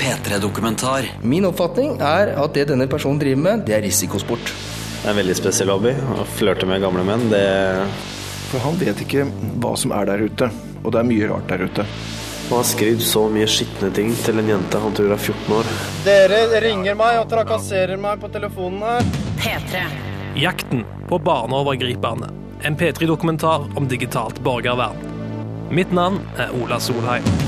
P3-dokumentar. Min oppfatning er at det denne personen driver med, det er risikosport. Det er en veldig spesiell hobby. Å flørte med gamle menn, det For han vet ikke hva som er der ute, og det er mye rart der ute. Han har skrevet så mye skitne ting til en jente han tror er 14 år. Dere ringer meg og trakasserer meg på telefonen her. P3. Jakten på barneovergriperne. En P3-dokumentar om digitalt borgervern. Mitt navn er Ola Solheim.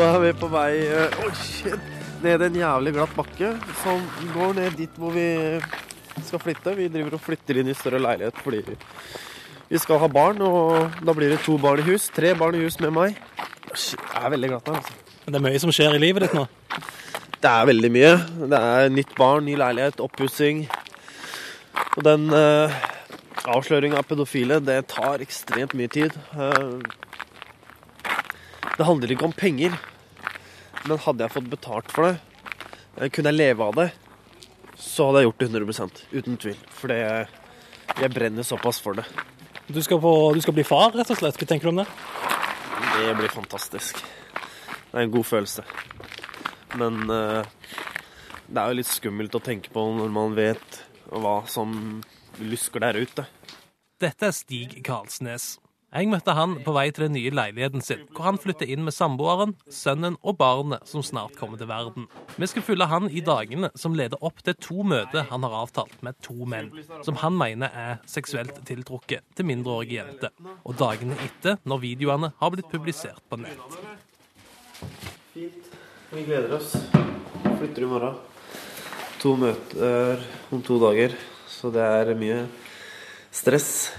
Nå er vi på vei eh, oh shit, ned en jævlig glatt bakke som går ned dit hvor vi skal flytte. Vi driver og flytter inn i større leilighet fordi vi skal ha barn, og da blir det to barn i hus. Tre barn i hus med meg. Shit, det er veldig glatt her, altså. Det er mye som skjer i livet ditt nå. Det er veldig mye. Det er nytt barn, ny leilighet, oppussing. Og den uh, avsløringa av pedofile, det tar ekstremt mye tid. Eh, det handler ikke om penger. Men hadde jeg fått betalt for det, eh, kunne jeg leve av det, så hadde jeg gjort det 100 Uten tvil. For jeg brenner såpass for det. Du skal, på, du skal bli far, rett og slett. Hva tenker du om det? Det blir fantastisk. Det er en god følelse. Men uh, det er jo litt skummelt å tenke på når man vet hva som lusker der ute. Dette er Stig Karlsnes. Jeg møtte han på vei til den nye leiligheten sin, hvor han flytter inn med samboeren, sønnen og barnet som snart kommer til verden. Vi skal følge han i dagene som leder opp til to møter han har avtalt med to menn, som han mener er seksuelt tiltrukket til mindreårige jenter, og dagene etter, når videoene har blitt publisert på nett. Fint. Vi gleder oss. Flytter i morgen. To møter om to dager, så det er mye stress.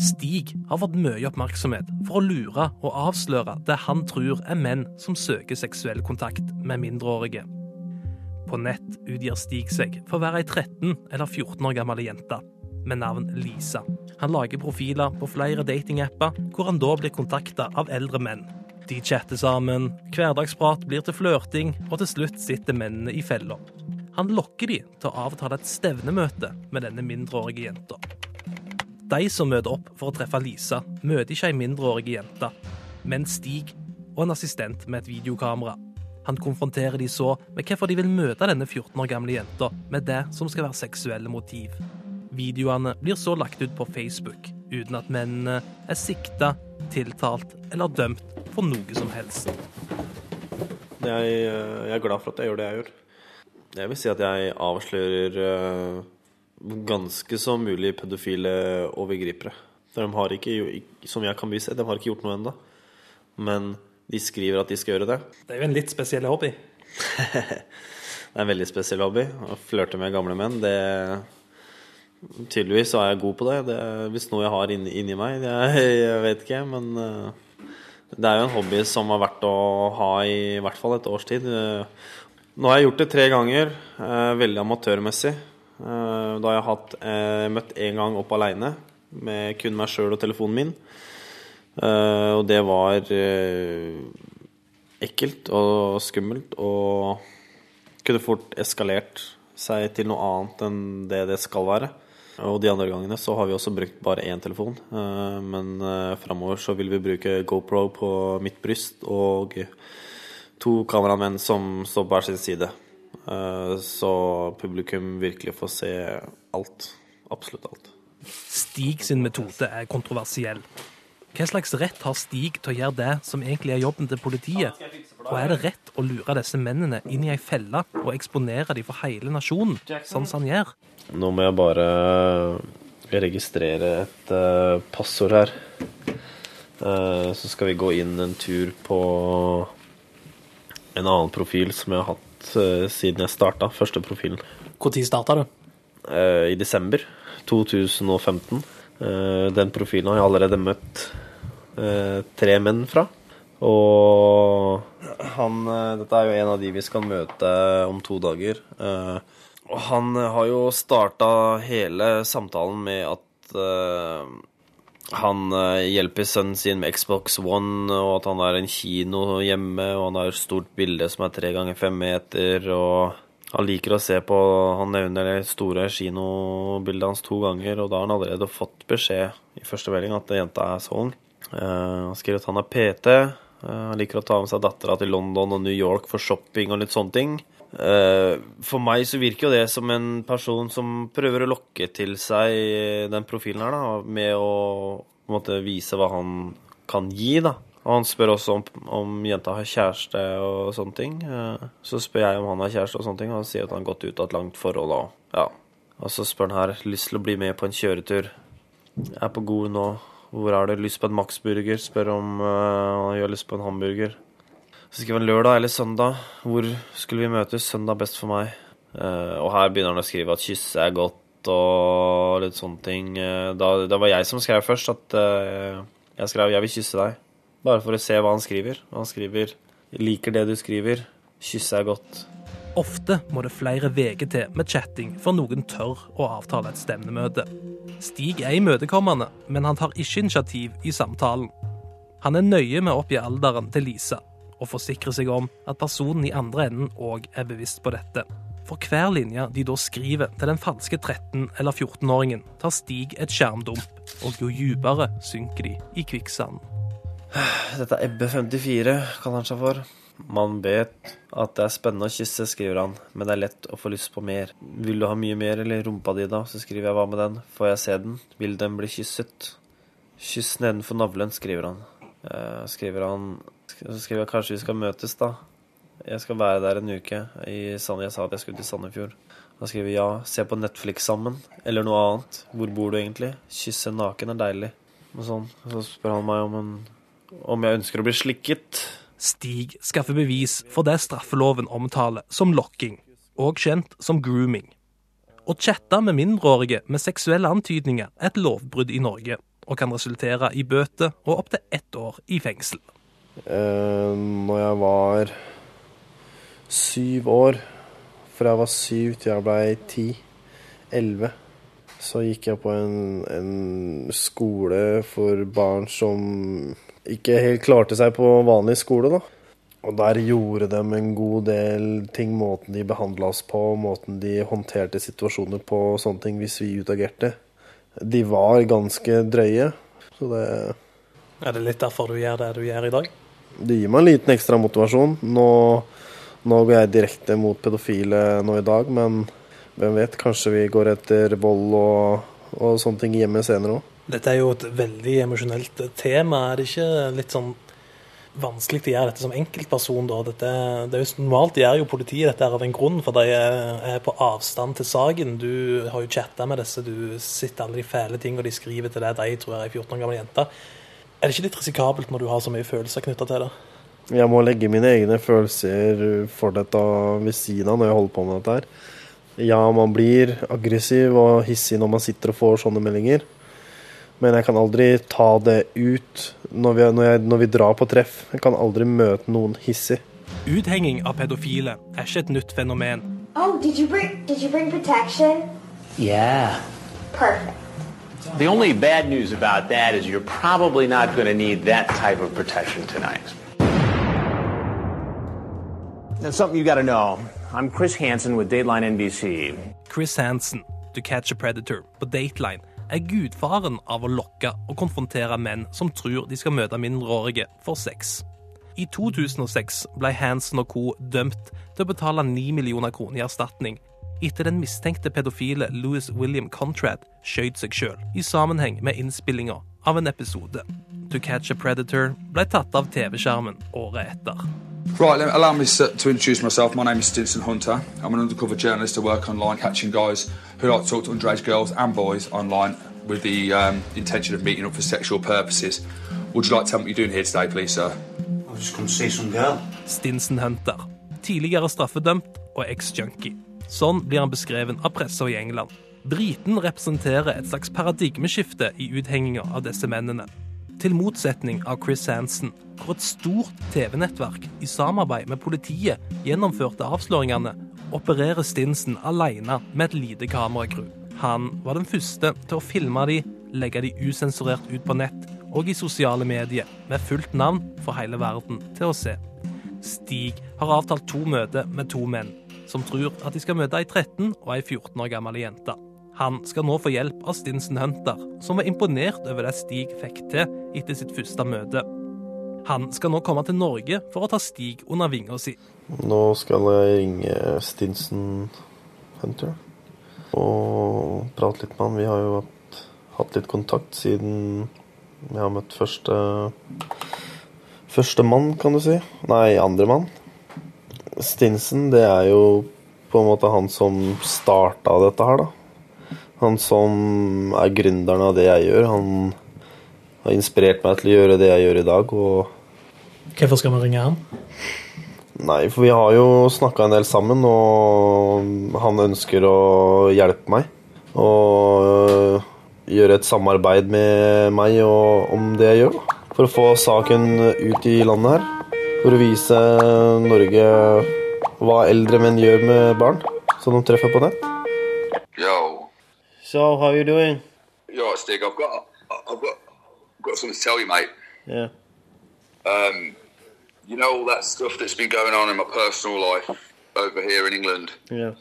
Stig har fått mye oppmerksomhet for å lure og avsløre det han tror er menn som søker seksuell kontakt med mindreårige. På nett utgir Stig seg for å være ei 13 eller 14 år gammel jente med navn Lisa. Han lager profiler på flere datingapper, hvor han da blir kontakta av eldre menn. De chatter sammen, hverdagsprat blir til flørting, og til slutt sitter mennene i fella. Han lokker de til å avtale et stevnemøte med denne mindreårige jenta. De som møter opp for å treffe Lisa, møter ikke ei mindreårig jente, men Stig og en assistent med et videokamera. Han konfronterer de så med hvorfor de vil møte denne 14 år gamle jenta med det som skal være seksuelle motiv. Videoene blir så lagt ut på Facebook, uten at mennene er sikta, tiltalt eller dømt for noe som helst. Jeg, jeg er glad for at jeg gjør det jeg gjør. Jeg vil si at jeg avslører eh, ganske så mulig pedofile overgripere. De har ikke, som jeg kan bevise, de har ikke gjort noe ennå. Men de skriver at de skal gjøre det. Det er jo en litt spesiell hobby. det er en veldig spesiell hobby. Å flørte med gamle menn, det Tydeligvis så er jeg god på det. Det er visst noe jeg har inni, inni meg. Jeg, jeg, vet ikke, men uh, det er jo en hobby som har vært å ha i, i hvert fall et års tid. Uh, nå har jeg gjort det tre ganger, uh, veldig amatørmessig. Da har jeg hatt, møtt én gang opp aleine, med kun meg sjøl og telefonen min. og det var ekkelt og skummelt, og kunne fort eskalert seg til noe annet enn det det skal være. Og de andre gangene så har vi også brukt bare én telefon. Eh, men eh, framover så vil vi bruke GoPro på mitt bryst og to kameramenn som står på hver sin side. Eh, så publikum virkelig får se alt. Absolutt alt. Stig sin metode er kontroversiell. Hva slags rett har Stig til å gjøre det som egentlig er jobben til politiet? Og er det rett å lure disse mennene inn i ei felle og eksponere dem for hele nasjonen, sånn som han gjør? Nå må jeg bare registrere et uh, passord her. Uh, så skal vi gå inn en tur på en annen profil som jeg har hatt uh, siden jeg starta. Første profilen. Når starta du? I desember 2015. den profilen har jeg allerede møtt tre menn fra. Og han Dette er jo en av de vi skal møte om to dager. Og han har jo starta hele samtalen med at han eh, hjelper sønnen sin med Xbox One, og at han har en kino hjemme, og han har et stort bilde som er tre ganger fem meter, og han liker å se på Han nevner det store kinobildet hans to ganger, og da har han allerede fått beskjed i første melding at jenta er så ung. Eh, han skriver at han er PT. Eh, han liker å ta med seg dattera til London og New York for shopping og litt sånne ting. Eh, for meg så virker jo det som en person som prøver å lokke til seg den profilen her, da, med å måte vise hva han kan gi, da. Og han spør også om, om jenta har kjæreste og sånne ting. Eh, så spør jeg om han har kjæreste og sånne ting, og han sier at han har gått ut av et langt forhold. Og, ja. og så spør han her lyst til å bli med på en kjøretur. Jeg er på god nå. Hvor er det? lyst på en Max-burger? Spør om uh, han har lyst på en hamburger. Så skriver han lørdag eller søndag. Hvor skulle vi møtes? Søndag best for meg. Uh, og her begynner han å skrive at kysse er godt og litt sånne ting. Uh, da, da, var jeg som skrev først at jeg skrev 'jeg vil kysse deg'. Bare for å se hva han skriver. Han skriver 'liker det du skriver'. Kysse er godt. Ofte må det flere uker til med chatting før noen tør å avtale et stevnemøte. Stig er imøtekommende, men han tar ikke initiativ i samtalen. Han er nøye med å oppgi alderen til Lisa, og forsikre seg om at personen i andre enden òg er bevisst på dette. For hver linje de da skriver til den falske 13- eller 14-åringen, tar Stig et skjermdump, og jo dypere synker de i kvikksanden. Dette er Ebbe54, kaller han seg for. Man vet at det er spennende å kysse, skriver han, men det er lett å få lyst på mer. Vil du ha mye mer, eller rumpa di, da? Så skriver jeg hva med den? Får jeg se den? Vil den bli kysset? Kyss nedenfor navlen, skriver han. Eh, skriver han Så skriver jeg kanskje vi skal møtes, da. Jeg skal være der en uke. I jeg sa at jeg skulle til Sandefjord. Da skriver jeg ja, se på Netflix sammen, eller noe annet. Hvor bor du egentlig? Kysse naken er deilig. Og sånn. Så spør han meg om en om jeg ønsker å bli slikket. Stig skaffer bevis for det straffeloven omtaler som lokking, og kjent som grooming. Å chatte med mindreårige med seksuelle antydninger er et lovbrudd i Norge, og kan resultere i bøter og opptil ett år i fengsel. Eh, når jeg var syv år, fra jeg var syv til jeg ble ti, elleve, så gikk jeg på en, en skole for barn som ikke helt klarte seg på vanlig skole, da. Og der gjorde de en god del ting, måten de behandla oss på, måten de håndterte situasjoner på, sånne ting, hvis vi utagerte. De var ganske drøye, så det Er det litt derfor du gjør det du gjør i dag? Det gir meg en liten ekstra motivasjon. Nå, nå går jeg direkte mot pedofile nå i dag, men hvem vet, kanskje vi går etter vold og, og sånne ting hjemme senere òg. Dette er jo et veldig emosjonelt tema. Er det ikke litt sånn vanskelig å gjøre dette som enkeltperson, da? Dette, det er jo Normalt gjør jo politiet dette av en grunn, for de er på avstand til saken. Du har jo chatta med disse, du sitter alle de fæle tingene de skriver til deg, de tror jeg er 14 år gamle jenter. Er det ikke litt risikabelt når du har så mye følelser knytta til det? Jeg må legge mine egne følelser for dette ved siden av når jeg holder på med dette her. Ja, man blir aggressiv og hissig når man sitter og får sånne meldinger. Men jeg kan aldri ta det ut når vi, når, jeg, når vi, drar på treff. Jeg kan aldri møte noen hissig. Uthenging av pedofile er ikke et nytt fenomen. Oh, did you bring, did you bring protection? Yeah. Perfect. The only bad news about that is you're probably not going to need that type of protection tonight. That's something you got to know. I'm Chris Hansen with Dateline NBC. Chris Hansen, To Catch a Predator på Dateline er gudfaren av å lokke og konfrontere menn som tror de skal møte mindreårige for sex. I 2006 ble Hansen og co. dømt til å betale 9 millioner kroner i erstatning etter den mistenkte pedofile Louis William Contrad skjøt seg sjøl i sammenheng med innspillinga av en episode. To Catch a Predator ble tatt av TV-skjermen året etter. Right, allow me to introduce myself. My name is Stinson Hunter. I'm an undercover journalist. I work online catching guys who like to talk to underage girls and boys online with the um, intention of meeting up for sexual purposes. Would you like to tell me what you're doing here today, please, sir? I've just come to see some girl. Stinson Hunter. Tidligere straffedømt og eks-junkie. Sånn blir han beskreven av pressa i England. Briten representerer et slags paradigmeskifte i uthenginga av disse mennene. Til motsetning av Chris Hansen, hvor et stort TV-nettverk i samarbeid med politiet gjennomførte avsløringene, opererer Stinsen alene med et lite kameracrew. Han var den første til å filme de, legge de usensurert ut på nett og i sosiale medier, med fullt navn for hele verden til å se. Stig har avtalt to møter med to menn, som tror at de skal møte ei 13 og ei 14 år gammel jente. Han skal nå få hjelp av Stinson Hunter, som var imponert over det Stig fikk til etter sitt første møte. Han skal nå komme til Norge for å ta Stig under vinga si. Nå skal jeg ringe Stinson Hunter og prate litt med han. Vi har jo hatt, hatt litt kontakt siden vi har møtt første Første mann, kan du si. Nei, andre mann. Stinson, det er jo på en måte han som starta dette her, da. Han som er gründeren av det jeg gjør. Han har inspirert meg til å gjøre det jeg gjør i dag. og Hvorfor skal vi ringe han? Nei, for vi har jo snakka en del sammen, og han ønsker å hjelpe meg. Og gjøre et samarbeid med meg og, om det jeg gjør. For å få saken ut i landet her. For å vise Norge hva eldre menn gjør med barn som de treffer på nett. Yo. So, how you doing? Yo, Stig, I've got, I've got, got something to tell you, mate. Yeah. Um, you know all that stuff that's been going on in my personal life over here in England. Yeah.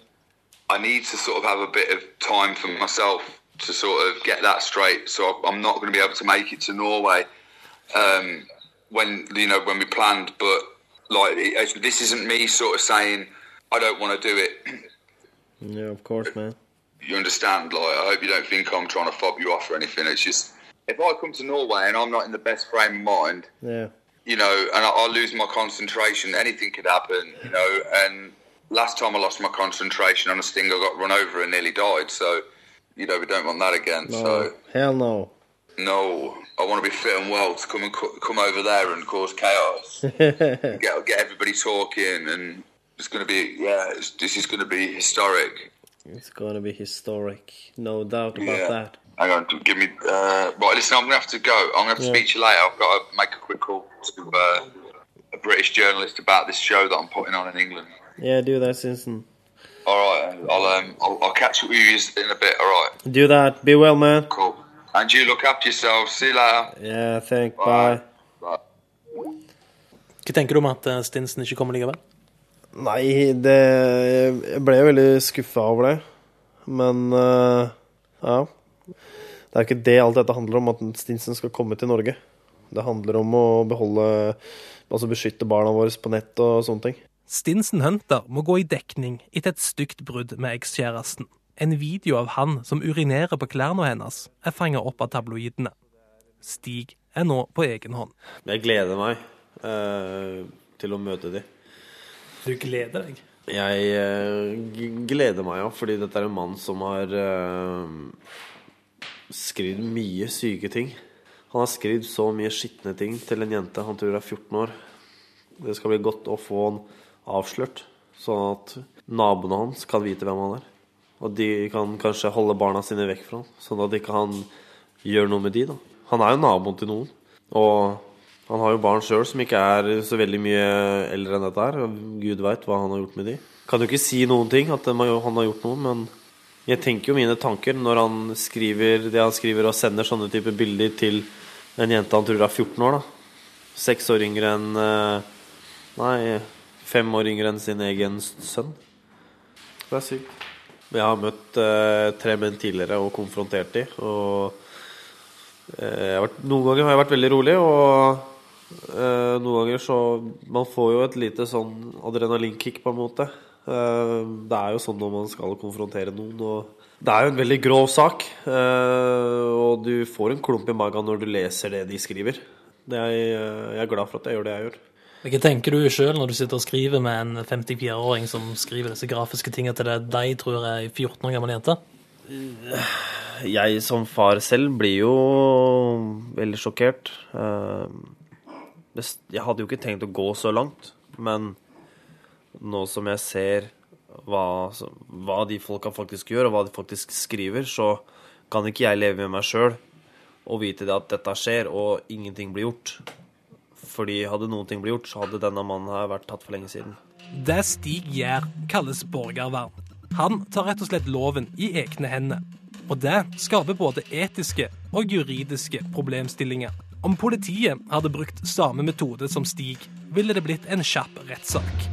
I need to sort of have a bit of time for myself to sort of get that straight. So I'm not going to be able to make it to Norway um, when you know when we planned. But like it- this isn't me sort of saying I don't want to do it. Yeah, of course, man. You understand? Like I hope you don't think I'm trying to fob you off or anything. It's just if I come to Norway and I'm not in the best frame of mind, Yeah. you know, and I, I lose my concentration, anything could happen, you know. And last time I lost my concentration on a sting, I got run over and nearly died. So, you know, we don't want that again. No, So, hell no. No, I want to be fit and well to come and co- come over there and cause chaos, get get everybody talking, and it's going to be yeah, it's, this is going to be historic. It's gonna be historic, no doubt about Yeah. that. Hang on, give me. Uh, right, listen, I'm going to have to go. I'm going to have to Yeah. speak to you later. I've got to make a quick call to uh, a British journalist about this show that I'm putting on in England. Yeah, do that, Simpson. All right, I'll um, I'll, I'll catch up with you in a bit. All right, Do that. Be well, man. cool. And you look after yourself. See you later. Yeah, thank. Bye. Bye. Hva tenker du om at eh, Stinsen ikke kommer likevel? Nei, det Jeg ble jo veldig skuffa over det. Men uh, ja. Det er jo ikke det alt dette handler om, at Stinsen skal komme til Norge. Det handler om å beholde Altså beskytte barna våre på nett og sånne ting. Stinsen Hunter må gå i dekning etter et stygt brudd med ekskjæresten. En video av han som urinerer på klærne hennes, er fanga opp av tabloidene. Stig er nå på egen hånd. Jeg gleder meg eh, til å møte de. Du gleder deg? Jeg eh, gleder meg, ja, fordi dette er en mann som har eh, skrevet mye syke ting. Han har skrevet så mye skitne ting til en jente han tror er 14 år. Det skal bli godt å få han avslørt, sånn at naboene hans kan vite hvem han er. Og de kan kanskje holde barna sine vekk fra han, sånn at ikke han gjør noe med de. da. Han er jo naboen til noen. Og han har jo barn sjøl som ikke er så veldig mye eldre enn dette her. og Gud veit hva han har gjort med de. Kan jo ikke si noen ting at han har gjort noe, men jeg tenker jo mine tanker når han skriver det han skriver og sender sånne typer bilder til en jente han tror er 14 år. da. Seks år yngre enn eh, Nei, fem år yngre enn sin egen sønn. Det er sykt. Jeg har møtt eh, tre menn tidligere og konfrontert dem. og eh, vært, noen ganger har jeg vært veldig rolig, og eh, noen ganger så Man får jo et lite sånn adrenalinkick, på en måte. Eh, det er jo sånn når man skal konfrontere noen, og det er jo en veldig grov sak. eh, og du får en klump i magen når du leser det de skriver. Er, jeg er glad for at jeg gjør det jeg gjør. Hva tenker du sjøl når du sitter og skriver med en 54-åring som skriver disse grafiske tingene til det de tror er ei 14 år gammel jente? Jeg som far selv blir jo veldig sjokkert. Eh, Jeg hadde jo ikke tenkt å gå så langt, men nå som jeg ser hva, hva de folka faktisk gjør, og hva de faktisk skriver, så kan ikke jeg leve med meg sjøl og vite at dette skjer, og ingenting blir gjort. Fordi hadde noen ting blitt gjort, så hadde denne mannen her vært tatt for lenge siden. Det Stig gjør, kalles borgervern. Han tar rett og slett loven i egne hender. Og det skaper både etiske og juridiske problemstillinger. Om politiet hadde brukt samme metode som Stig, ville det blitt en kjapp rettssak.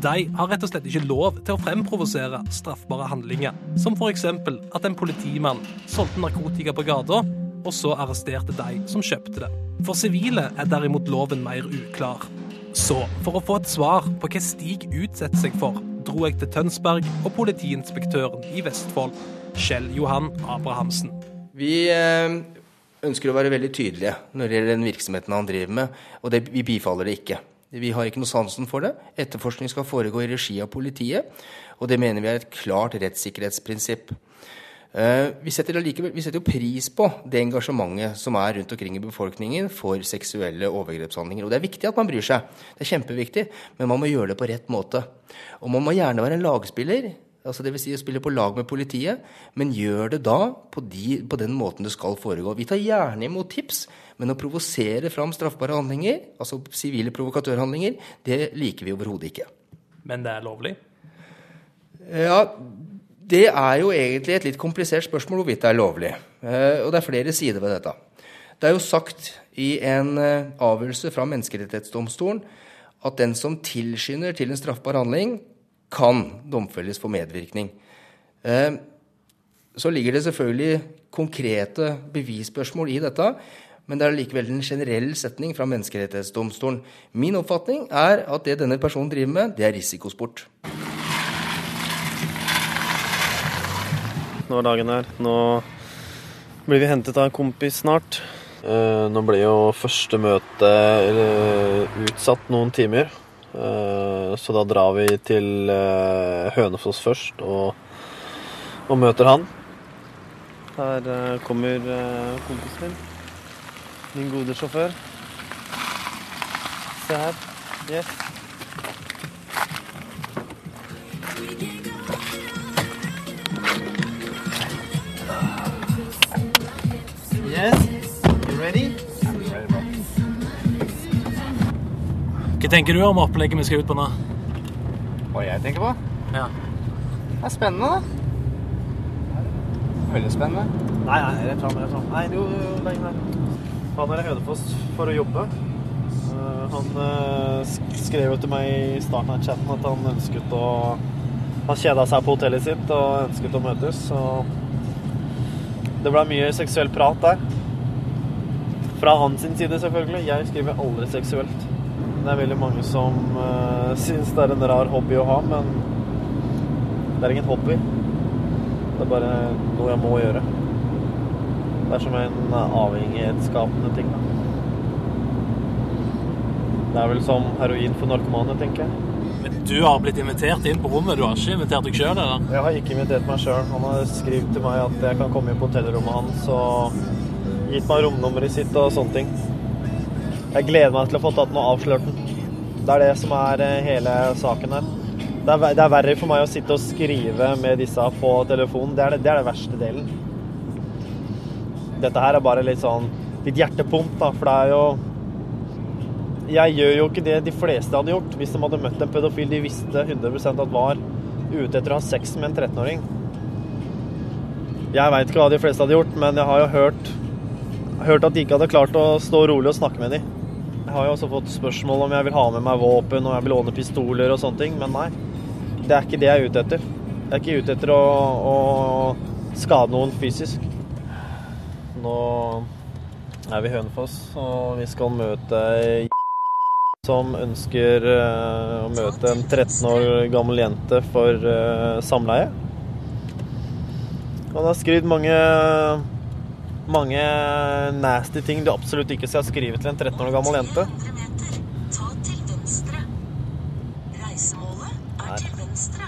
De har rett og slett ikke lov til å fremprovosere straffbare handlinger, som f.eks. at en politimann solgte narkotika på gata, og så arresterte de som kjøpte det. For sivile er derimot loven mer uklar. Så for å få et svar på hva Stig utsetter seg for, dro jeg til Tønsberg og politiinspektøren i Vestfold, Kjell Johan Abrahamsen. Vi eh, ønsker å være veldig tydelige når det gjelder den virksomheten han driver med, og det, vi bifaller det ikke. Vi har ikke noe sansen for det. Etterforskning skal foregå i regi av politiet, og det mener vi er et klart rettssikkerhetsprinsipp. Eh, vi setter, likevel, vi setter jo pris på det engasjementet som er rundt omkring i befolkningen for seksuelle overgrepshandlinger. Og det er viktig at man bryr seg. Det er kjempeviktig. Men man må gjøre det på rett måte. Og man må gjerne være en lagspiller. Altså Dvs. Si å spille på lag med politiet, men gjør det da på, de, på den måten det skal foregå. Vi tar gjerne imot tips, men å provosere fram straffbare handlinger, altså sivile provokatørhandlinger, det liker vi overhodet ikke. Men det er lovlig? Ja, det er jo egentlig et litt komplisert spørsmål hvorvidt det er lovlig. Eh, og det er flere sider ved dette. Det er jo sagt i en eh, avgjørelse fra Menneskerettighetsdomstolen at den som tilskynder til en straffbar handling, kan domfelles for medvirkning. Eh, så ligger det selvfølgelig konkrete bevisspørsmål i dette, men det er likevel en generell setning fra Menneskerettighetsdomstolen. Min oppfatning er at det denne personen driver med, det er risikosport. Nå er dagen her. Nå blir vi hentet av en kompis snart. Uh, nå blir jo første møte eh, utsatt noen timer. Uh, så da drar vi til Hønefoss først og, og møter han. Her kommer kompisen min. Min gode sjåfør. Se her. Yes. Hva tenker du om opplegget vi skal ut på nå? Hva jeg tenker på? Ja. Det er spennende, da. Veldig spennende. Nei, nei, rett fram. Rett fram. Nei, jo, jo, nei, nei. Han er i Hønefoss for å jobbe. Uh, han uh, skrev jo til meg i starten av chatten at han ønsket å Han kjeda seg på hotellet sitt og ønsket å møtes. Så det ble mye seksuell prat der. Fra hans side, selvfølgelig. Jeg skriver aldri seksuelt. Det er veldig mange som uh, syns det er en rar hobby å ha, men det er ingen hobby. Det er bare noe jeg må gjøre. Det er som en avhengighetsskapende ting. Da. Det er vel som heroin for narkomane, tenker jeg. Men du har blitt invitert inn på rommet, du har ikke invitert deg sjøl? Jeg har ikke invitert meg sjøl. Han har skrevet til meg at jeg kan komme inn på hotellrommet hans og gitt meg romnummeret sitt og sånne ting. Jeg gleder meg til å få tatt noe avslørt den. Det er det som er eh, hele saken her. Det er, det er verre for meg å sitte og skrive med disse på telefonen. Det er det, det er det verste delen. Dette her er bare litt sånn litt hjertepump, da, for det er jo Jeg gjør jo ikke det de fleste hadde gjort hvis de hadde møtt en pedofil de visste 100% at var ute etter å ha sex med en 13-åring. Jeg veit ikke hva de fleste hadde gjort, men jeg har jo hørt, hørt at de ikke hadde klart å stå rolig og snakke med dem. Har jo også fått spørsmål om jeg vil ha med meg våpen, og jeg vil låne pistoler og sånne ting, men nei. Det er ikke det jeg er ute etter. Jeg er ikke ute etter å, å skade noen fysisk. Nå er vi i Hønefoss, og vi skal møte som ønsker eh, å møte en 13 år gammel jente for eh, samleie. Han har skrevet mange mange nasty ting du absolutt ikke skal skrive til en 13 år gammel jente. Venstre.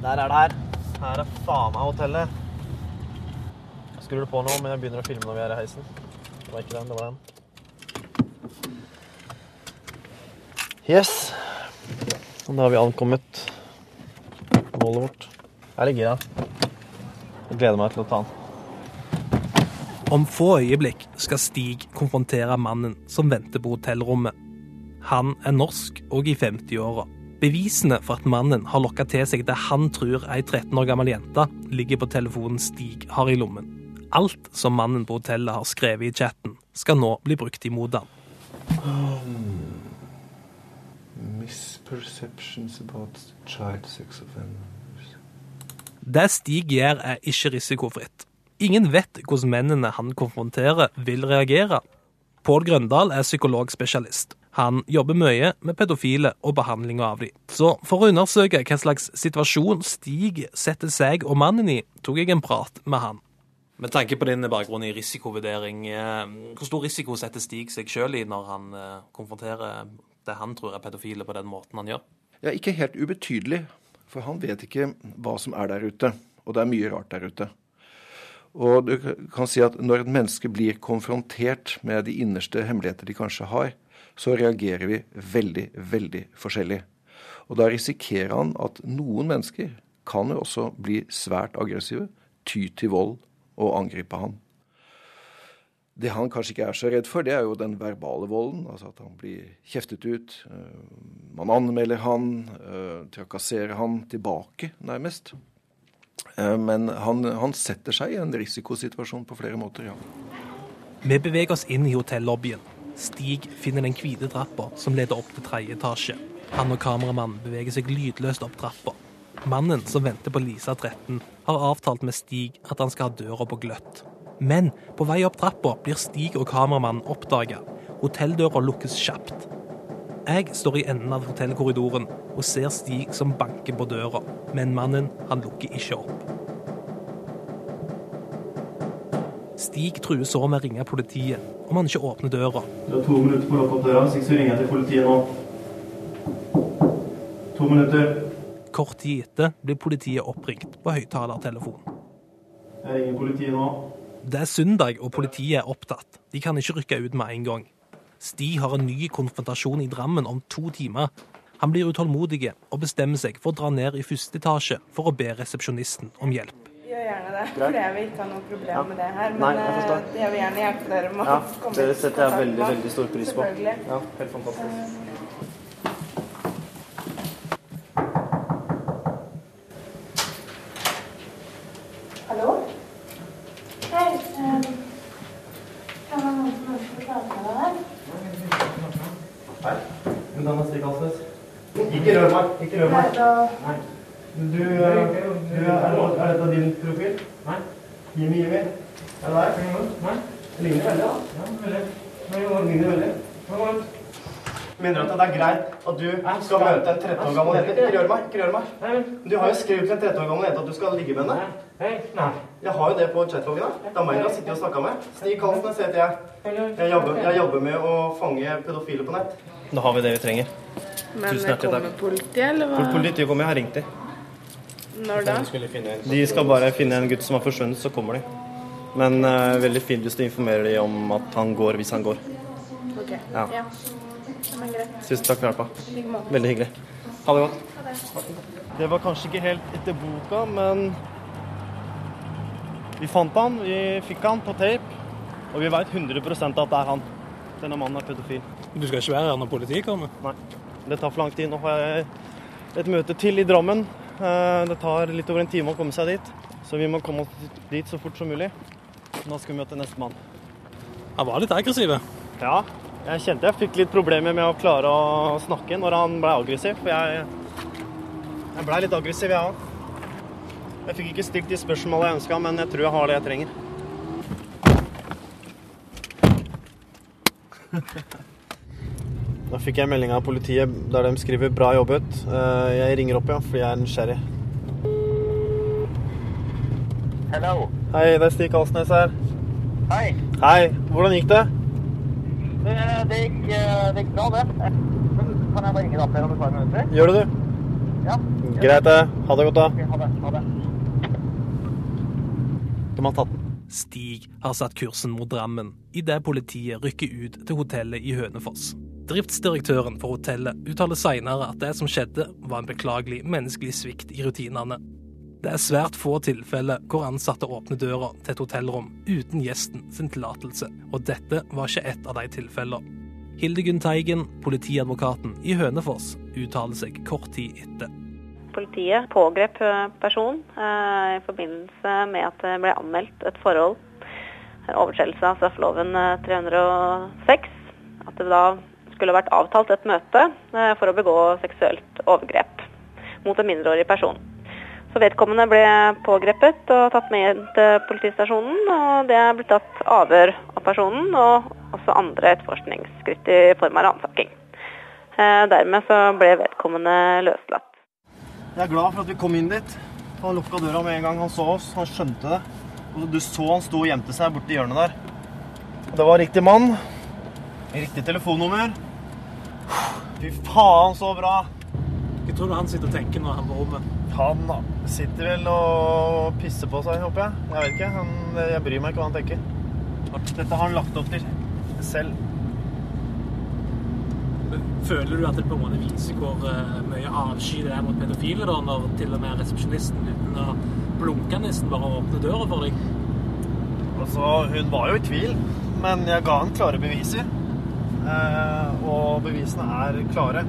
Der er det her. Her er faen meg hotellet. Jeg skrur det på nå, men jeg begynner å filme når vi er i heisen. Det var ikke den, det var den. Yes. Og da har vi ankommet målet vårt. Her ligger han. Jeg gleder meg til å ta han. Om få øyeblikk skal Stig konfrontere mannen som venter på hotellrommet. Han er norsk og i 50-åra. Bevisene for at mannen har lokka til seg det han tror ei 13 år gammel jente, ligger på telefonen Stig har i lommen. Alt som mannen på hotellet har skrevet i chatten, skal nå bli brukt imot ham. Misperceptions about child sex offenders. Det Stig gjør, er ikke risikofritt. Ingen vet hvordan mennene han konfronterer, vil reagere. Pål Grøndal er psykologspesialist. Han jobber mye med pedofile og behandling av dem. Så for å undersøke hva slags situasjon Stig setter seg og mannen i, tok jeg en prat med han. Med tanke på din bakgrunn i risikovurdering, eh, hvor stor risiko setter Stig seg sjøl i når han eh, konfronterer det han tror er pedofile, på den måten han gjør? Ja, ikke helt ubetydelig, for han vet ikke hva som er der ute. Og det er mye rart der ute. Og du kan si at når et menneske blir konfrontert med de innerste hemmeligheter de kanskje har, så reagerer vi veldig, veldig forskjellig. Og da risikerer han at noen mennesker kan jo også bli svært aggressive, ty til vold og angripe han. Det han kanskje ikke er så redd for, det er jo den verbale volden. Altså at han blir kjeftet ut. Eh, Man anmelder han, eh, trakasserer han tilbake, nærmest. Eh, Men han, han setter seg i en risikosituasjon på flere måter, ja. Vi beveger oss inn i hotellobbyen. Stig finner den hvite trappa som leder opp til tredje etasje. Han og kameramannen beveger seg lydløst opp trappa. Mannen som venter på Lisa 13, har avtalt med Stig at han skal ha døra på gløtt. Men på vei opp trappa blir Stig og kameramannen oppdaga. Hotelldøra lukkes kjapt. Jeg står i enden av hotellkorridoren og ser Stig som banker på døra, men mannen han lukker ikke opp. Stig truer så med å ringe politiet om han ikke åpner døra. Du har to minutter på å lukke opp døra, så jeg ringer jeg til politiet nå. To minutter. Kort tid etter blir politiet oppringt på høyttalertelefon. Jeg ringer politiet nå. Det er søndag, og politiet er opptatt. De kan ikke rykke ut med en gang. Stig har en ny konfrontasjon i Drammen om to timer. Han blir utålmodig og bestemmer seg for å dra ned i første etasje for å be resepsjonisten om hjelp. Gjør gjerne det, for jeg vil ikke ha noe problem Ja. med det her. Men Nei, jeg eh, jeg vil gjerne hjelpe dere med Ja, å komme det i setter jeg veldig, veldig stor pris på. Ja, helt fantastisk. Hallo? Hei. Um, kan man noen som ønsker å prate med deg? Hei. Mitt navn er Stig Alsnes. Ikke rør meg. Ikke rør meg. Nei. Du, eh, du er, er dette din profil? Nei. Jimmy, Jimmy. Er det deg? Nei. Det ligner veldig, da. Ja, veldig. Det ligner veldig. Mener du at det er greit at du skal møte en 13 år gammel jente? Ikke rør meg. ikke rør meg. Du har jo skrevet til en 13 år gammel jente at du skal ligge med henne. Nei. Jeg har jo det på chatloggen. Det er meg du har sittet og snakka med. Stig Karlsen heter jeg. Jeg jobber, jeg jobber med å fange pedofile på nett. Da har vi det vi trenger. Men Tusen hjertelig takk. kommer politiet, eller hva? Politiet kommer, jeg har ringt dem. Når da? De skal bare finne en gutt som har forsvunnet, så kommer de. Men eh, veldig fint hvis du informerer dem om at han går hvis han går. Ok. Ja. Ja. Men greit. Tusen takk for hjelpa. I like måte. Veldig hyggelig. Ha det godt. Det. Det var kanskje ikke helt etter boka, men vi fant han, vi fikk han på tape, og vi veit 100% at det er han. Denne mannen er pedofil. Du skal ikke være her når politiet kommer? Nei. Det tar for lang tid. Nå har jeg et møte til i Drammen. Eh, Det tar litt over en time å komme seg dit, så vi må komme oss dit så fort som mulig. Nå skal vi møte nestemann. Han var litt aggressiv. Ja, jeg kjente jeg fikk litt problemer med å klare å snakke når han ble aggressiv. For jeg, jeg ble litt aggressiv, jeg òg. Jeg fikk ikke stilt de spørsmålene jeg ønska, men jeg tror jeg har det jeg trenger. Da fikk jeg melding av politiet der de skriver 'bra jobbet'. Eh, Jeg ringer opp, ja, fordi jeg er nysgjerrig. Hello. Hei, det er Stig Kalsnes her. Hei. Hei, hvordan gikk det? Det, det, gikk, eh, det gikk bra, det. Men Kan jeg bare ringe deg opp igjen om et par minutter? Gjør det, du? Ja. Greit, det. Ha det godt, da. Okay, Ha det. Ha det. De har tatt den. Stig har satt kursen mot Drammen idet politiet rykker ut til hotellet i Hønefoss. Driftsdirektøren for hotellet uttaler senere at det som skjedde, var en beklagelig menneskelig svikt i rutinene. Det er svært få tilfeller hvor ansatte åpner døra til et hotellrom uten gjesten sin tillatelse, og dette var ikke ett av de tilfellene. Hildegunn Teigen, politiadvokaten i Hønefoss, uttaler seg kort tid etter. Politiet pågrep person personen eh, i forbindelse med at det ble anmeldt et forhold, en overtredelse av straffeloven eh, 306. At det da skulle vært avtalt et møte eh, for å begå seksuelt overgrep mot en mindreårig person. Så vedkommende ble pågrepet og tatt med til politistasjonen, og det blitt tatt avhør av personen og også andre etterforskningsskritt i form av ransaking. Eh, Dermed så ble vedkommende løslatt. Jeg er glad for at vi kom inn dit. Han lukka døra med en gang han så oss. Han skjønte det. Og du så han sto og gjemte seg borti hjørnet der. Det var riktig mann. Riktig telefonnummer. Fy faen, så bra. Hva tror du han sitter og tenker når han er på rommet? Han sitter vel og pisser på seg, håper jeg. Jeg vet ikke. Han, jeg bryr meg ikke hva han tenker. Dette har han lagt opp til selv. Føler du at det på en måte viser hvor eh, mye avsky det er mot pedofile, da, når til og med resepsjonisten uten å blunke nesten bare åpner døra for deg? Altså, hun var jo i tvil, men jeg ga han klare beviser. Eh, og bevisene er klare.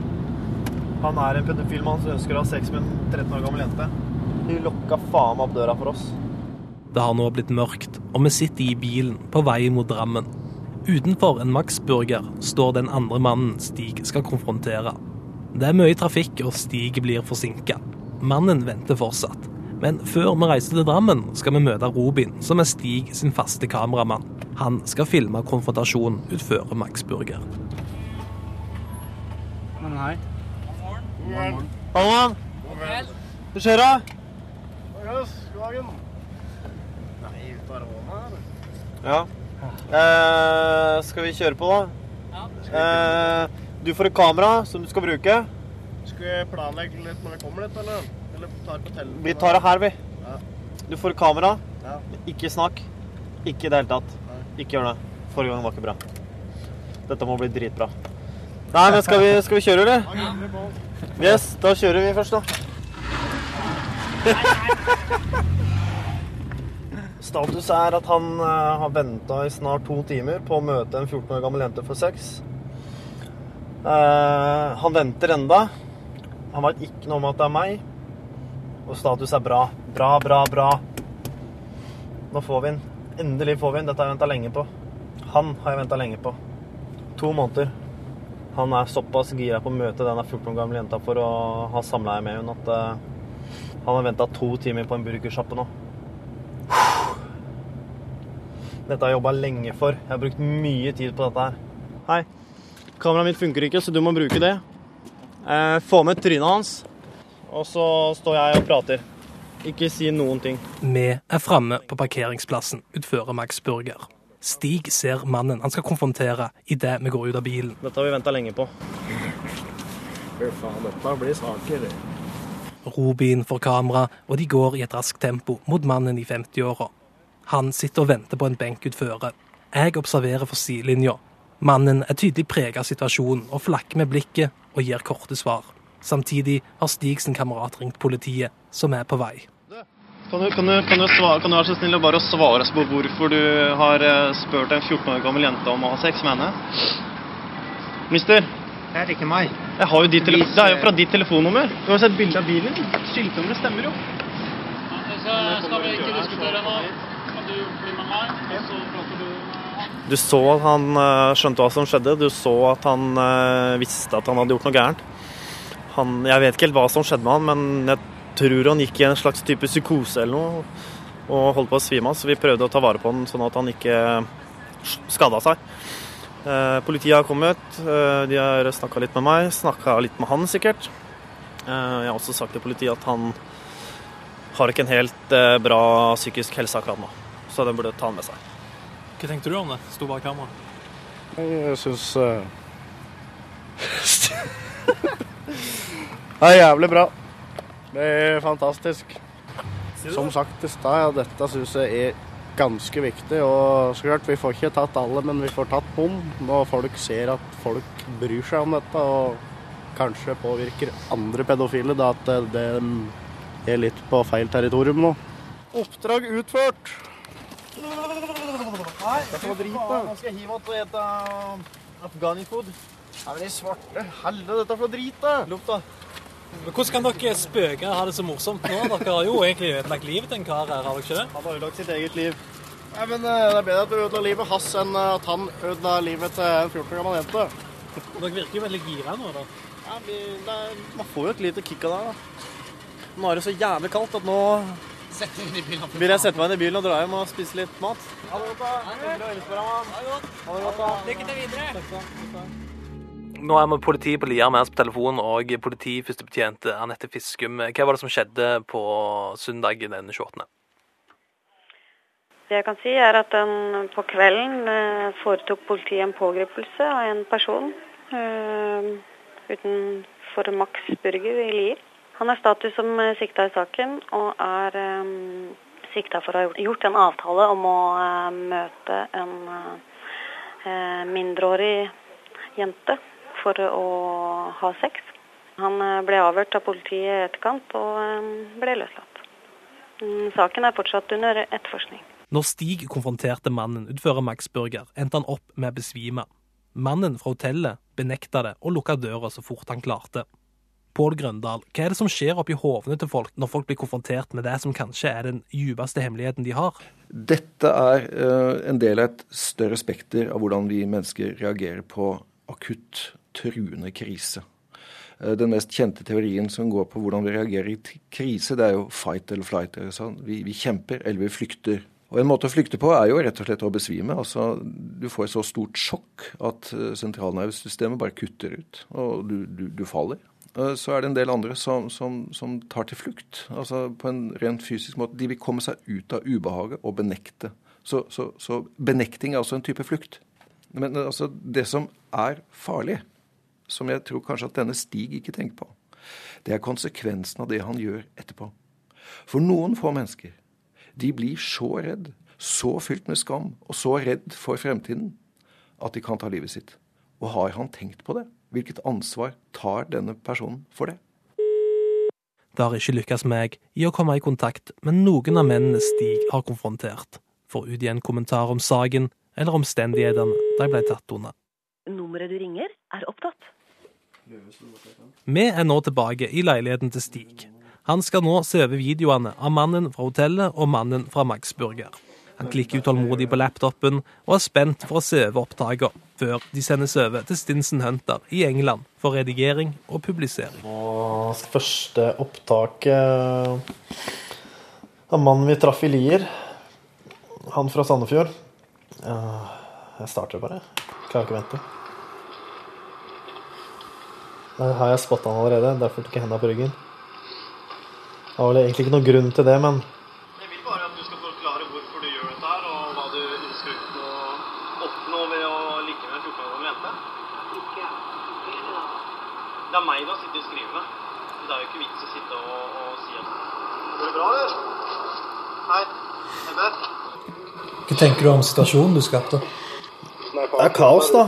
Han er en pedofil mann som ønsker å ha sex med en 13 år gammel jente. De lukka faen meg opp døra for oss. Det har nå blitt mørkt, og vi sitter i bilen på vei mot Drammen. Utenfor en Max Burger står den andre mannen Stig skal konfrontere. Det er mye trafikk, og Stig blir forsinka. Mannen venter fortsatt. Men før vi reiser til Drammen, skal vi møte Robin, som er Stig sin faste kameramann. Han skal filme konfrontasjonen utenfor Max Burger. Men hei. morgen. Hva skjer da? Nei, ut av her. Ja. Eh, skal vi kjøre på, da? Eh, du får et kamera som du skal bruke. Skal vi planlegge litt når vi kommer dit, eller? Eller tar på? Vi tar det her, vi. Ja. Du får et kamera. Ja. Ikke snakk. Ikke i det hele tatt. Ikke gjør det. Forrige gang var ikke bra. Dette må bli dritbra. Nei, men skal vi, skal vi kjøre, eller? Yes, da kjører vi først, da. Status er at han eh, har venta i snart to timer på å møte en 14 år gammel jente for sex. Eh, han venter enda. Han veit ikke noe om at det er meg. Og status er bra. Bra, bra, bra. Nå får vi den. Endelig får vi en. Dette har jeg venta lenge på. Han har jeg venta lenge på. To måneder. Han er såpass gira på å møte denne 14 år gamle jenta for å ha samleie med henne at uh, han har venta to timer på en burgersjappe nå. Dette har jeg jobba lenge for. Jeg har brukt mye tid på dette her. Hei. Kameraet mitt funker ikke, så du må bruke det. Eh, få med trynet hans, og så står jeg og prater. Ikke si noen ting. Vi er framme på parkeringsplassen utfører Max Burger. Stig ser mannen han skal konfrontere idet vi går ut av bilen. Dette har vi venta lenge på. Fy faen, dette blir saker. Robin får kamera, og de går i et raskt tempo mot mannen i 50-åra. Han sitter og venter på en benk utføre. Jeg observerer for sidelinja. Mannen er tydelig preget av situasjonen og flakker med blikket og gir korte svar. Samtidig har Stig sin kamerat ringt politiet, som er på vei. Kan du, kan, du, kan, du svare, kan du være så snill å bare svare oss på hvorfor du har eh, spurt en 14 år gammel jente om å ha sex med henne? Mister? Det er ikke meg. Jeg har jo ditt tele det er jo fra ditt telefonnummer. Du har sett bilde av bilen. Skiltnummeret stemmer jo. Skal vi ikke diskutere nå? Kan du bli med meg, og så prater du Du så at han eh, skjønte hva som skjedde. Du så at han eh, visste at han hadde gjort noe gærent. Han, jeg vet ikke helt hva som skjedde med han, men jeg tror han gikk i en slags type psykose eller noe og holdt på å svime av, så vi prøvde å ta vare på han sånn at han ikke skada seg. Eh, politiet har kommet, eh, de har snakka litt med meg, snakka litt med han sikkert. Eh, jeg har også sagt til politiet at han har ikke en helt eh, bra psykisk helse akkurat nå, så den burde ta han med seg. Hva tenkte du om det? Sto bak kameraet? Jeg syns Det er jævlig bra. Det er fantastisk. Som sagt i stad, ja, dette syns jeg er ganske viktig. Og så klart, vi får ikke tatt alle, men vi får tatt noen. Når folk ser at folk bryr seg om dette, og kanskje påvirker andre pedofile, da at det er litt på feil territorium nå. Oppdrag utført. Nei, drit, da. Nå skal jeg hive att og ete Afghani-food. Ja, men de svarte Helvete, dette er for drit, da. Lukta. Men hvordan kan dere spøke ha det så morsomt nå? Dere har jo egentlig ødelagt livet til en kar her, har dere ikke det? Han har ødelagt sitt eget liv. Nei, men eh, Det er bedre at du ødela livet hans enn eh, at han ødela livet til en 14 år gammel jente. Dere virker jo veldig gira nå, da. Ja, vi, det er, Man får jo et lite kick av det. da. Nå er det så jævlig kaldt at nå vil jeg sette meg inn i bilen og dra hjem og spise litt mat. Ha det godt, da. Lykke til videre. Nå er vi politi på Lier med oss på telefon, og politiførstebetjent Anette Fiskum. Hva var det som skjedde på søndag den 28.? Det jeg kan si er at den, på kvelden eh, foretok politiet en pågripelse av en person øh, utenfor Max Burger i Lier. Han er status som eh, sikta i saken, og er øh, sikta for å ha gjort- en avtale om å øh, møte en eh, mindreårig jente for å ha sex. Han eh, ble avhørt av politiet i etterkant og eh, ble løslatt. Mm, Saken er fortsatt under etterforskning. Når Stig konfronterte mannen utenfor Max Burger, endte han opp med å besvime. Mannen fra hotellet benekta det og lukka døra så fort han klarte. Pål Grøndal, hva er det som skjer oppi hovene til folk når folk blir konfrontert med det som kanskje er den djupeste hemmeligheten de har? Dette er eh, en del av et større spekter av hvordan vi mennesker reagerer på akutt truende krise. Eh, Den mest kjente teorien som går på hvordan vi reagerer i krise, det er jo fight eller flight. Sånn. vi, vi kjemper eller vi flykter. Og En måte å flykte på er jo rett og slett å besvime. Altså, Du får et så stort sjokk at eh, sentralnervesystemet bare kutter ut, og du, du, du faller. Eh, Så er det en del andre som, som, som tar til flukt, altså på en rent fysisk måte. De vil komme seg ut av ubehaget og benekte. Så, så, så benekting er også en type flukt. Men altså, det som er farlig, som jeg tror kanskje at denne Stig ikke tenker på, det er konsekvensen av det han gjør etterpå. For noen få mennesker, de blir så redd, så fylt med skam og så redd for fremtiden at de kan ta livet sitt. Og har han tenkt på det? Hvilket ansvar tar denne personen for det? Det har ikke lykkes meg i å komme i kontakt med noen av mennene Stig har konfrontert, for å utgi en kommentar om saken eller omstendighetene de ble tatt under. Nummeret du ringer, er opptatt. Vi er nå tilbake i leiligheten til Stig. Han skal nå se over videoene av mannen fra hotellet og mannen fra Max Burger. Han klikker utålmodig på laptopen og er spent for å se over opptakene før de sendes over til Stinson Hunter i England for redigering og publisering. Og første opptaket av mannen vi traff i Lier, han fra Sandefjord. Jeg starter bare. Klarer ikke å vente. Der har jeg spotta han allerede, derfor tok jeg henda på ryggen. Det var vel egentlig ikke noen grunn til det, men Jeg vil bare at du skal forklare hvorfor du gjør dette her, og hva du ønsker å oppnå ved å ligge med en 14 år gammel jente. Det er meg du har sittet og skrevet med. Det er jo ikke vits å sitte og, og si at Går det bra, eller? Hei. Ebbe? Hva tenker du om situasjonen du skapte? Det er kaos, da.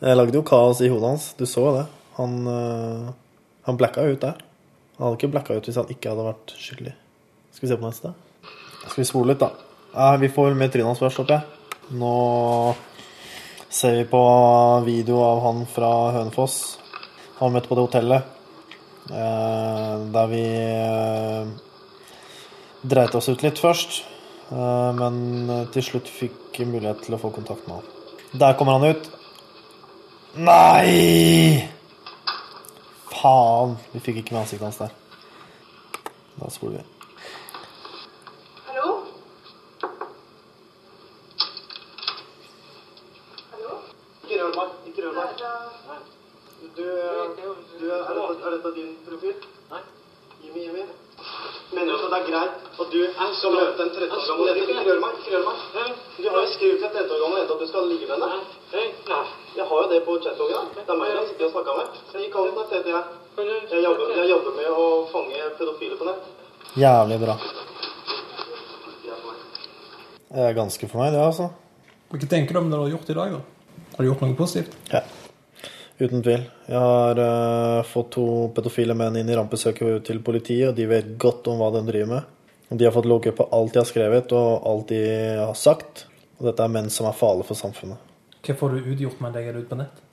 Jeg lagde jo kaos i hodet hans. Du så det. Han, øh, han blacka ut der. Han hadde ikke blacka ut hvis han ikke hadde vært skyldig. Skal vi se på neste? Skal vi spole litt, da? Ja, vi får med trynet hans først, håper jeg. Nå ser vi på video av han fra Hønefoss. Han møtte på det hotellet. Eh, der vi eh, dreit oss ut litt først. Men til slutt fikk mulighet til å få kontakt med han. Der kommer han ut. Nei! Faen. Vi fikk ikke med ansiktet hans der. Da spoler vi. Hallo? Ikke rør meg. Ikke rør meg. Du, du er, dette, er dette din profil? Nei. Jimmy, Jimmy. Mener du at det er greit at du skal møte en 13 år gammel jente? Ikke rør meg. Ikke rør meg. Du har jo skrevet til en 13 år gammel jente at du skal ligge med henne. Nei. Jeg har jo det på chatloggen. Det er meg du sitter sittet og snakka med. Jeg gikk an til det jeg. Jeg jobber, jeg jobber med å fange pedofile på nett. Jævlig bra. Det er ganske fornøyd, det, altså. Hva tenker du om det du har gjort i dag? da? Har du gjort noe positivt? Ja. Uten tvil. Jeg har uh, fått to pedofile menn inn i rampesøket til politiet, og de vet godt om hva de driver med. Og De har fått logge på alt de har skrevet og alt de har sagt. Og dette er menn som er farlige for samfunnet. Hva får du utgjort med å legge det ut på nett?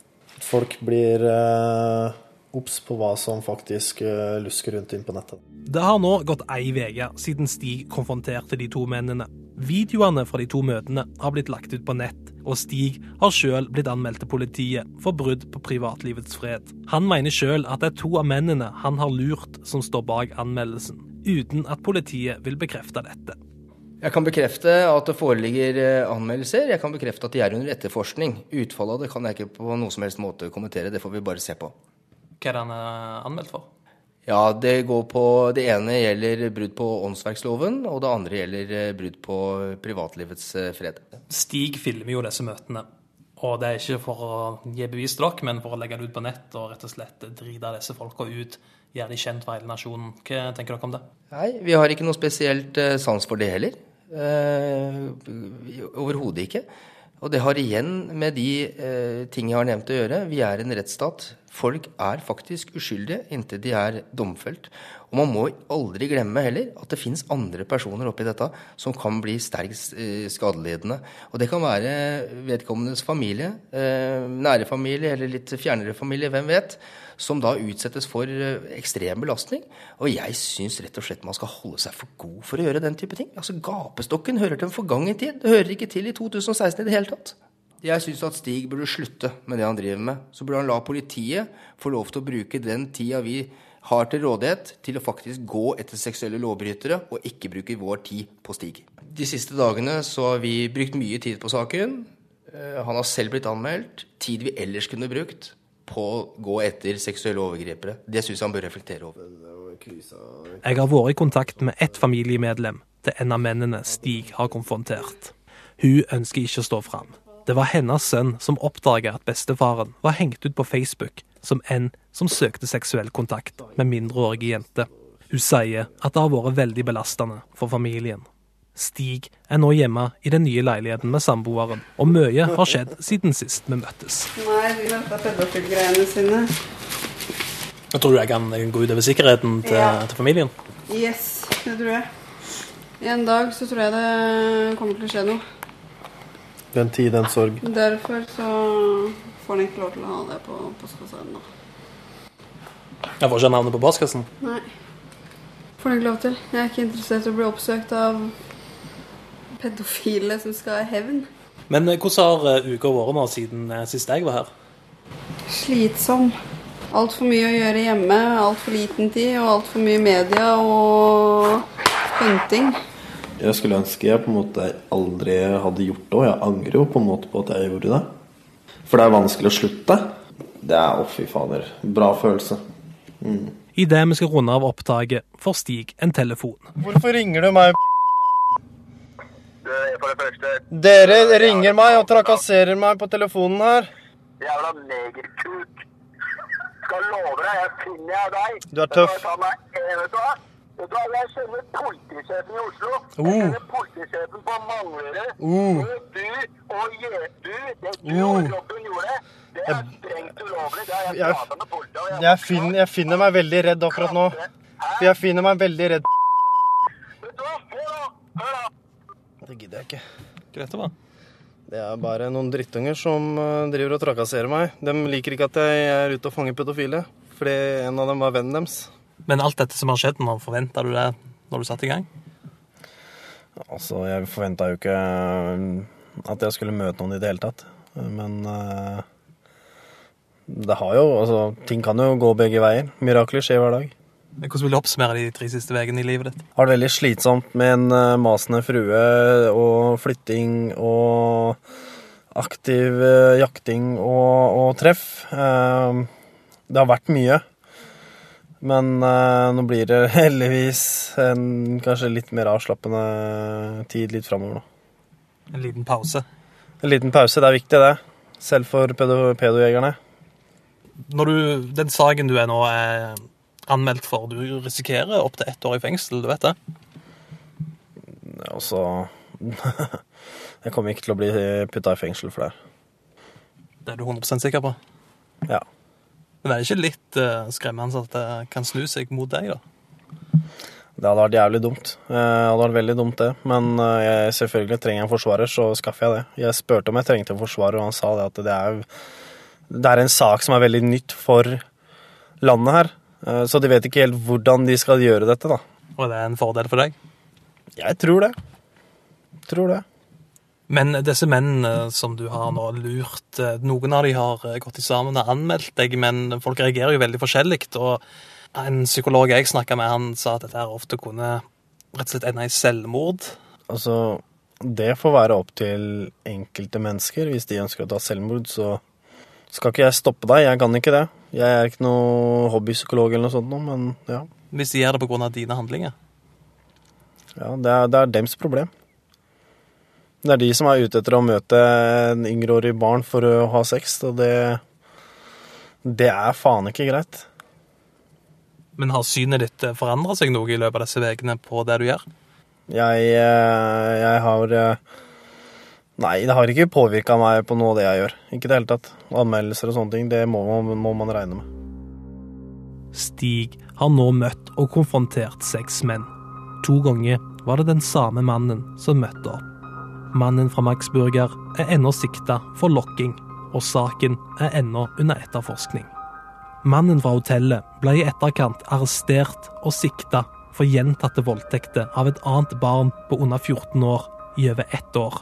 Folk blir eh, obs på hva som faktisk eh, lusker rundt inn på nettet. Det har nå gått ei uke siden Stig konfronterte de to mennene. Videoene fra de to møtene har blitt lagt ut på nett, og Stig har sjøl blitt anmeldt til politiet for brudd på privatlivets fred. Han mener sjøl at det er to av mennene han har lurt som står bak anmeldelsen, uten at politiet vil bekrefte dette. Jeg kan bekrefte at det foreligger eh, anmeldelser. Jeg kan bekrefte at de er under etterforskning. Utfallet av det kan jeg ikke på noen som helst måte kommentere. Det får vi bare se på. Hva er han eh, anmeldt for? Ja, det går på Det ene gjelder brudd på åndsverksloven, og det andre gjelder eh, brudd på privatlivets eh, fred. Stig filmer jo disse møtene. Og det er ikke for å gi bevis til dere, men for å legge det ut på nett og rett og slett drite disse folka ut. Gjøre de kjent for hele nasjonen. Hva tenker dere om det? Nei, vi har ikke noe spesielt sans for det heller. Eh, Overhodet ikke. Og det har igjen med de eh, ting jeg har nevnt å gjøre. Vi er en rettsstat. Folk er faktisk uskyldige inntil de er domfelt. Og man må aldri glemme heller at det finnes andre personer oppi dette som kan bli sterkt eh, skadelidende. Og det kan være vedkommendes familie, eh, nære familie eller litt fjernere familie, hvem vet, som da utsettes for eh, ekstrem belastning. Og jeg syns rett og slett man skal holde seg for god for å gjøre den type ting. Altså Gapestokken hører til en forgangen tid. Det hører ikke til i 2016 i det hele tatt. Jeg syns at Stig burde slutte med det han driver med. Så burde han la politiet få lov til å bruke den tida vi har til rådighet, til å faktisk gå etter seksuelle lovbrytere, og ikke bruke vår tid på Stig. De siste dagene så har vi brukt mye tid på saken. Eh, Han har selv blitt anmeldt. Tid vi ellers kunne brukt på å gå etter seksuelle overgripere. Det syns jeg han bør reflektere over. Jeg har vært i kontakt med ett familiemedlem til en av mennene Stig har konfrontert. Hun ønsker ikke å stå fram. Det var hennes sønn som oppdaga at bestefaren var hengt ut på Facebook som en som søkte seksuell kontakt med mindreårige jenter. Hun sier at det har vært veldig belastende for familien. Stig er nå hjemme i den nye leiligheten med samboeren, og mye har skjedd siden sist vi møttes. Nei, vi venter pedofilgreiene sine. Jeg tror du jeg kan gå utover sikkerheten til, Ja. til familien? Yes, det tror jeg. En dag så tror jeg det kommer til å skje noe. Den tid, den sorg. Derfor så får han ikke lov til å ha det på postkassa ennå. Jeg får ikke navnet på postkassen. Nei. Får han ikke lov til. Jeg er ikke interessert i å bli oppsøkt av pedofile som skal ha hevn. Men eh, hvordan har eh, uka vært nå siden eh, sist jeg var her? Slitsom. Altfor mye å gjøre hjemme, altfor liten tid og altfor mye media og hunting. Jeg skulle ønske jeg på en måte aldri hadde gjort det, og jeg angrer jo på en måte på at jeg gjorde det. For det er vanskelig å slutte. Det er, å fy fader, bra følelse. Mm. Idet vi skal runde av opptaket, får Stig en telefon. Hvorfor ringer du meg? For det første, Dere ringer meg og trakasserer meg på telefonen her. jævla negerkuk. Skal love deg, jeg finner jeg deg. Du er tøff. Jeg skal ta meg vet du hva? Vet du hva, Jeg kjenner politisjefen i Oslo. Jeg Uh. kjenner politisjefen på Manglerud. Uh. Og du og je- du, det du Uh. og Robin gjorde, det er strengt ulovlig. Det har jeg prata med politiet om. Jeg finner, jeg finner meg veldig redd akkurat nå. For jeg finner meg veldig redd. Det gidder jeg ikke. Greit det var. Det er bare noen drittunger som eh, driver og trakasserer meg. De liker ikke at jeg er ute og fanger pedofile, fordi en av dem var vennen deres. Men alt dette som har skjedd nå, forventa du det når du satte i gang? Altså, jeg forventa jo ikke øh, at jeg skulle møte noen i det hele tatt. Men øh, det har jo Altså, ting kan jo gå begge veier. Mirakler skjer hver dag. Hvordan vil du oppsummere de tre siste ukene i livet ditt? Har det veldig slitsomt med en øh, masende frue og flytting og aktiv jakting og, og treff. Eh, det har vært mye. Men øh, nå blir det heldigvis en kanskje litt mer avslappende tid litt framover nå. En liten pause. En liten pause, det er viktig det. Selv for pedo pedojegerne. Når du, Den saken du er nå er anmeldt for, du risikerer opptil ett år i fengsel, du vet det? Ja, altså, Jeg kommer ikke til å bli putta i fengsel for det. Det er du 100% sikker på? Ja. Men det er ikke litt uh, skremmende at det kan snu seg mot deg, da? Det hadde vært jævlig dumt. Eh, Det hadde vært veldig dumt, det. Men eh, jeg, selvfølgelig trenger jeg en forsvarer, så skaffer jeg det. Jeg spurte om jeg trengte en forsvarer, og han sa det at det er, det er en sak som er veldig nytt for landet her. Så de vet ikke helt hvordan de skal gjøre dette, da. Og er det en fordel for deg? Jeg tror det. Tror det. Men disse mennene som du har nå lurt, eh, noen av de har eh, gått sammen og anmeldt deg, men folk reagerer jo veldig forskjellig. Og en psykolog jeg snakka med, han sa at dette her ofte kunne rett og slett ende i selvmord. Altså, det får være opp til enkelte mennesker. Hvis de ønsker å ta selvmord, så skal ikke jeg stoppe deg. Jeg kan ikke det. Jeg er ikke noe hobbypsykolog eller noe sånt, noe, men ja. Hvis de gjør det pga. dine handlinger. ja det, er, det er dems problem. Det er de som er ute etter å møte en yngreårig barn for å ha sex, og det Det er faen ikke greit. Men har synet ditt forandra seg noe i løpet av disse ukene på det du gjør? Jeg, eh, jeg har eh, Nei, det har ikke påvirka meg på noe av det jeg gjør. Ikke i det hele tatt. Anmeldelser og sånne ting, det må, man- må man regne med. Stig har nå møtt og konfrontert seks menn. To ganger var det den samme mannen som møtte opp. Mannen fra Maxburger, er ennå sikta for lokking, og saken er ennå under etterforskning. Mannen fra hotellet ble i etterkant arrestert og sikta for gjentatte voldtekter av et annet barn på under 14 år i over ett år.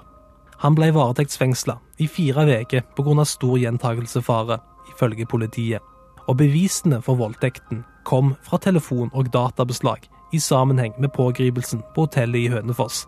Han ble varetektsfengsla i fire uker pga. stor gjentagelsesfare, ifølge politiet. Og bevisene for voldtekten kom fra telefon- og databeslag i sammenheng med pågripelsen på hotellet i Hønefoss,